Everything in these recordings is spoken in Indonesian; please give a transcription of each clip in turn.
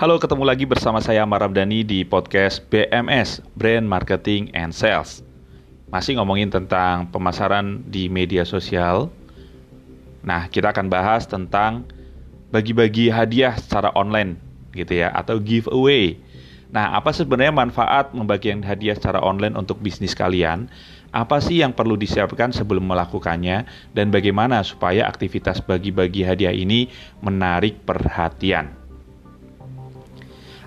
Halo, ketemu lagi bersama saya Maramdani di podcast BMS, Brand Marketing and Sales. Masih ngomongin tentang pemasaran di media sosial. Nah, kita akan bahas tentang bagi-bagi hadiah secara online gitu ya atau giveaway. Nah, apa sebenarnya manfaat membagikan hadiah secara online untuk bisnis kalian? Apa sih yang perlu disiapkan sebelum melakukannya dan bagaimana supaya aktivitas bagi-bagi hadiah ini menarik perhatian?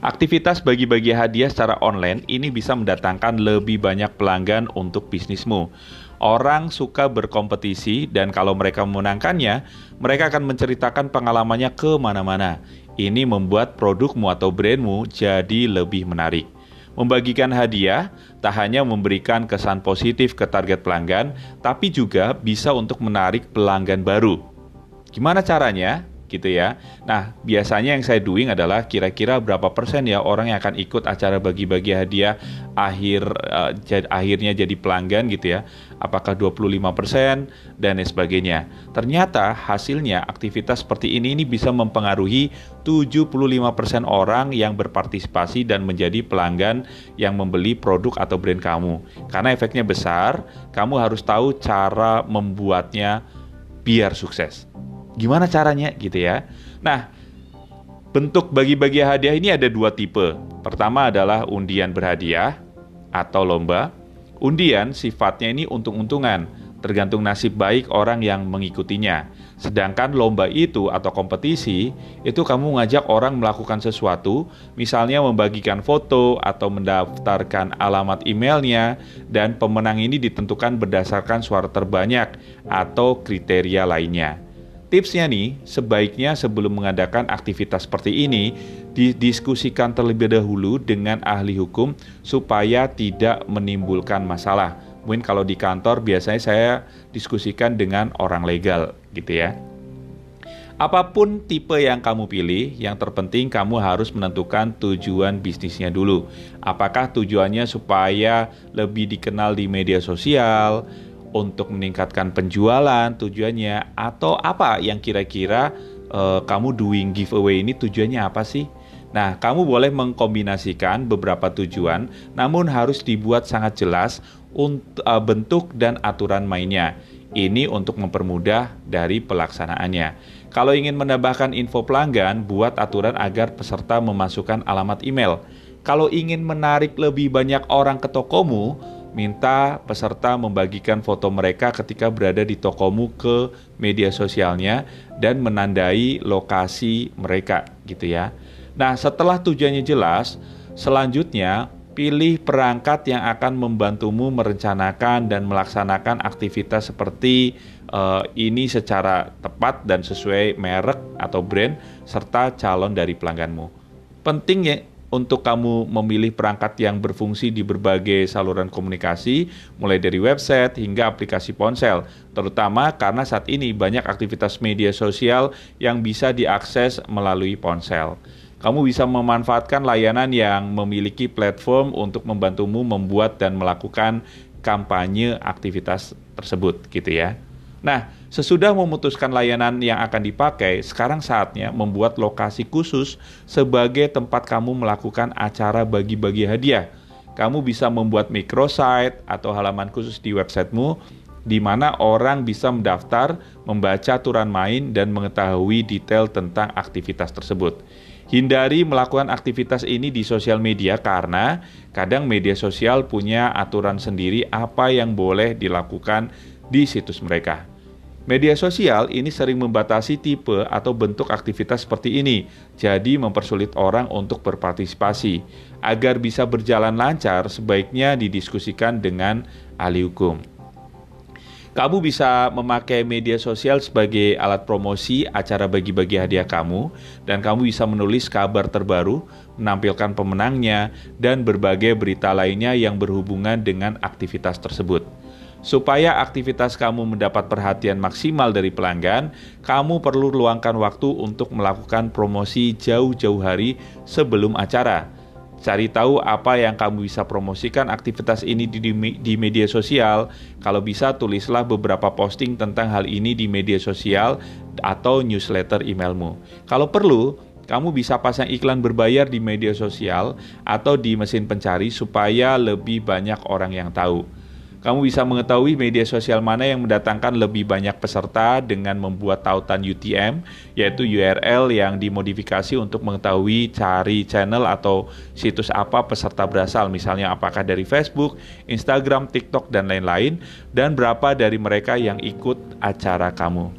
Aktivitas bagi-bagi hadiah secara online ini bisa mendatangkan lebih banyak pelanggan untuk bisnismu. Orang suka berkompetisi dan kalau mereka memenangkannya, mereka akan menceritakan pengalamannya ke mana-mana. Ini membuat produkmu atau brandmu jadi lebih menarik. Membagikan hadiah tak hanya memberikan kesan positif ke target pelanggan, tapi juga bisa untuk menarik pelanggan baru. Gimana caranya? Gitu ya. Nah, biasanya yang saya doing adalah kira-kira berapa persen ya orang yang akan ikut acara bagi-bagi hadiah akhir uh, jad, akhirnya jadi pelanggan gitu ya. Apakah 25% dan sebagainya. Ternyata hasilnya aktivitas seperti ini ini bisa mempengaruhi 75% orang yang berpartisipasi dan menjadi pelanggan yang membeli produk atau brand kamu. Karena efeknya besar, kamu harus tahu cara membuatnya biar sukses. Gimana caranya gitu ya? Nah, bentuk bagi-bagi hadiah ini ada dua tipe. Pertama adalah undian berhadiah atau lomba. Undian sifatnya ini untung-untungan, tergantung nasib baik orang yang mengikutinya. Sedangkan lomba itu atau kompetisi, itu kamu ngajak orang melakukan sesuatu, misalnya membagikan foto atau mendaftarkan alamat emailnya, dan pemenang ini ditentukan berdasarkan suara terbanyak atau kriteria lainnya. Tipsnya nih, sebaiknya sebelum mengadakan aktivitas seperti ini, didiskusikan terlebih dahulu dengan ahli hukum supaya tidak menimbulkan masalah. Mungkin kalau di kantor biasanya saya diskusikan dengan orang legal gitu ya. Apa pun tipe yang kamu pilih, yang terpenting kamu harus menentukan tujuan bisnisnya dulu. Apakah tujuannya supaya lebih dikenal di media sosial, untuk meningkatkan penjualan tujuannya atau apa yang kira-kira uh, kamu doing giveaway ini tujuannya apa sih? Nah, kamu boleh mengkombinasikan beberapa tujuan, namun harus dibuat sangat jelas untuk uh, bentuk dan aturan mainnya. Ini untuk mempermudah dari pelaksanaannya. Kalau ingin menambahkan info pelanggan, buat aturan agar peserta memasukkan alamat email. Kalau ingin menarik lebih banyak orang ke tokomu, minta peserta membagikan foto mereka ketika berada di tokomu ke media sosialnya dan menandai lokasi mereka gitu ya. Nah, setelah tujuannya jelas, selanjutnya pilih perangkat yang akan membantumu merencanakan dan melaksanakan aktivitas seperti uh, ini secara tepat dan sesuai merek atau brand serta calon dari pelangganmu. Penting ya untuk kamu memilih perangkat yang berfungsi di berbagai saluran komunikasi, mulai dari website hingga aplikasi ponsel, terutama karena saat ini banyak aktivitas media sosial yang bisa diakses melalui ponsel. Kamu bisa memanfaatkan layanan yang memiliki platform untuk membantumu membuat dan melakukan kampanye aktivitas tersebut, gitu ya. Nah, sesudah memutuskan layanan yang akan dipakai, sekarang saatnya membuat lokasi khusus sebagai tempat kamu melakukan acara bagi-bagi hadiah. Kamu bisa membuat microsite atau halaman khusus di websitemu di mana orang bisa mendaftar, membaca aturan main, dan mengetahui detail tentang aktivitas tersebut. Hindari melakukan aktivitas ini di sosial media karena kadang media sosial punya aturan sendiri apa yang boleh dilakukan di situs mereka. Media sosial ini sering membatasi tipe atau bentuk aktivitas seperti ini, jadi mempersulit orang untuk berpartisipasi. Agar bisa berjalan lancar, sebaiknya didiskusikan dengan ahli hukum. Kamu bisa memakai media sosial sebagai alat promosi acara bagi-bagi hadiah kamu, dan kamu bisa menulis kabar terbaru, menampilkan pemenangnya, dan berbagai berita lainnya yang berhubungan dengan aktivitas tersebut. Supaya aktivitas kamu mendapat perhatian maksimal dari pelanggan, kamu perlu luangkan waktu untuk melakukan promosi jauh-jauh hari sebelum acara. Cari tahu apa yang kamu bisa promosikan aktivitas ini di, di, media sosial. Kalau bisa, tulislah beberapa posting tentang hal ini di media sosial atau newsletter emailmu. Kalau perlu, kamu bisa pasang iklan berbayar di media sosial atau di mesin pencari supaya lebih banyak orang yang tahu. Kamu bisa mengetahui media sosial mana yang mendatangkan lebih banyak peserta dengan membuat tautan UTM, yaitu URL yang dimodifikasi untuk mengetahui cari channel atau situs apa peserta berasal, misalnya apakah dari Facebook, Instagram, TikTok, dan lain-lain, dan berapa dari mereka yang ikut acara kamu.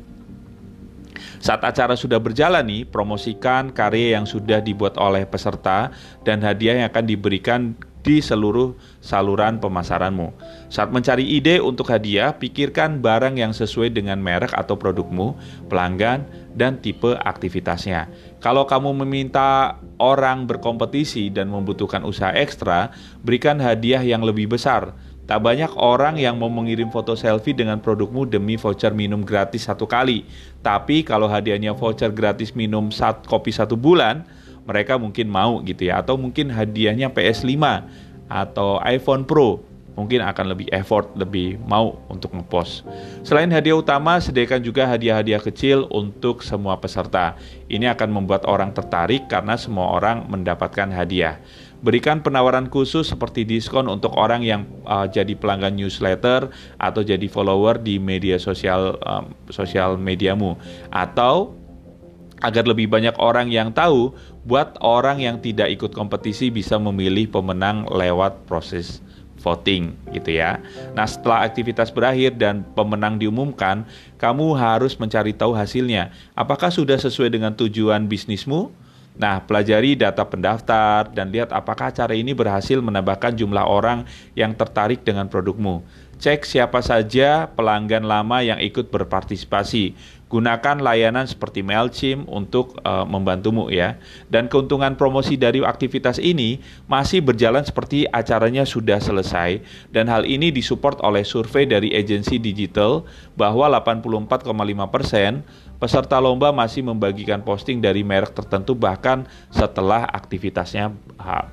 Saat acara sudah berjalan nih, promosikan karya yang sudah dibuat oleh peserta dan hadiah yang akan diberikan di seluruh saluran pemasaranmu. Saat mencari ide untuk hadiah, pikirkan barang yang sesuai dengan merek atau produkmu, pelanggan, dan tipe aktivitasnya. Kalau kamu meminta orang berkompetisi dan membutuhkan usaha ekstra, berikan hadiah yang lebih besar. Tak banyak orang yang mau mengirim foto selfie dengan produkmu demi voucher minum gratis satu kali. Tapi kalau hadiahnya voucher gratis minum satu kopi satu bulan, mereka mungkin mau gitu ya atau mungkin hadiahnya PS5 atau iPhone Pro mungkin akan lebih effort, lebih mau untuk ngepost. Selain hadiah utama, sediakan juga hadiah-hadiah kecil untuk semua peserta. Ini akan membuat orang tertarik karena semua orang mendapatkan hadiah. Berikan penawaran khusus seperti diskon untuk orang yang uh, jadi pelanggan newsletter atau jadi follower di media sosial um, sosial mediamu atau agar lebih banyak orang yang tahu, buat orang yang tidak ikut kompetisi bisa memilih pemenang lewat proses voting gitu ya. Nah, setelah aktivitas berakhir dan pemenang diumumkan, kamu harus mencari tahu hasilnya. Apakah sudah sesuai dengan tujuan bisnismu? Nah, pelajari data pendaftar dan lihat apakah cara ini berhasil menambahkan jumlah orang yang tertarik dengan produkmu. Cek siapa saja pelanggan lama yang ikut berpartisipasi. Gunakan layanan seperti Mailchimp untuk uh, membantumu ya. Dan keuntungan promosi dari aktivitas ini masih berjalan seperti acaranya sudah selesai dan hal ini disupport oleh survei dari agensi digital bahwa 84,5% peserta lomba masih membagikan posting dari merek tertentu bahkan setelah aktivitasnya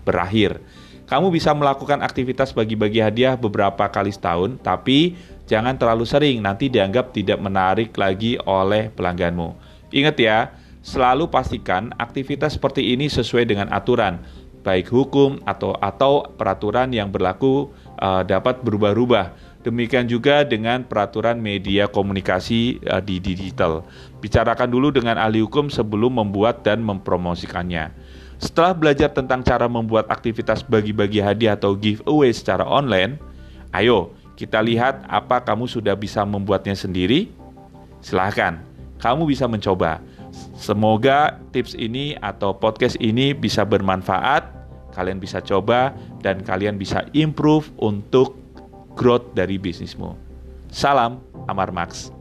berakhir. Kamu bisa melakukan aktivitas bagi-bagi hadiah beberapa kali setahun, tapi jangan terlalu sering, nanti dianggap tidak menarik lagi oleh pelangganmu. Ingat ya, selalu pastikan aktivitas seperti ini sesuai dengan aturan, baik hukum atau atau peraturan yang berlaku uh, dapat berubah-ubah. Demikian juga dengan peraturan media komunikasi uh, di digital. Bicarakan dulu dengan ahli hukum sebelum membuat dan mempromosikannya. Setelah belajar tentang cara membuat aktivitas bagi-bagi hadiah atau giveaway secara online, ayo kita lihat apa kamu sudah bisa membuatnya sendiri. Silahkan, kamu bisa mencoba. Semoga tips ini atau podcast ini bisa bermanfaat, kalian bisa coba, dan kalian bisa improve untuk growth dari bisnismu. Salam, Amar Max.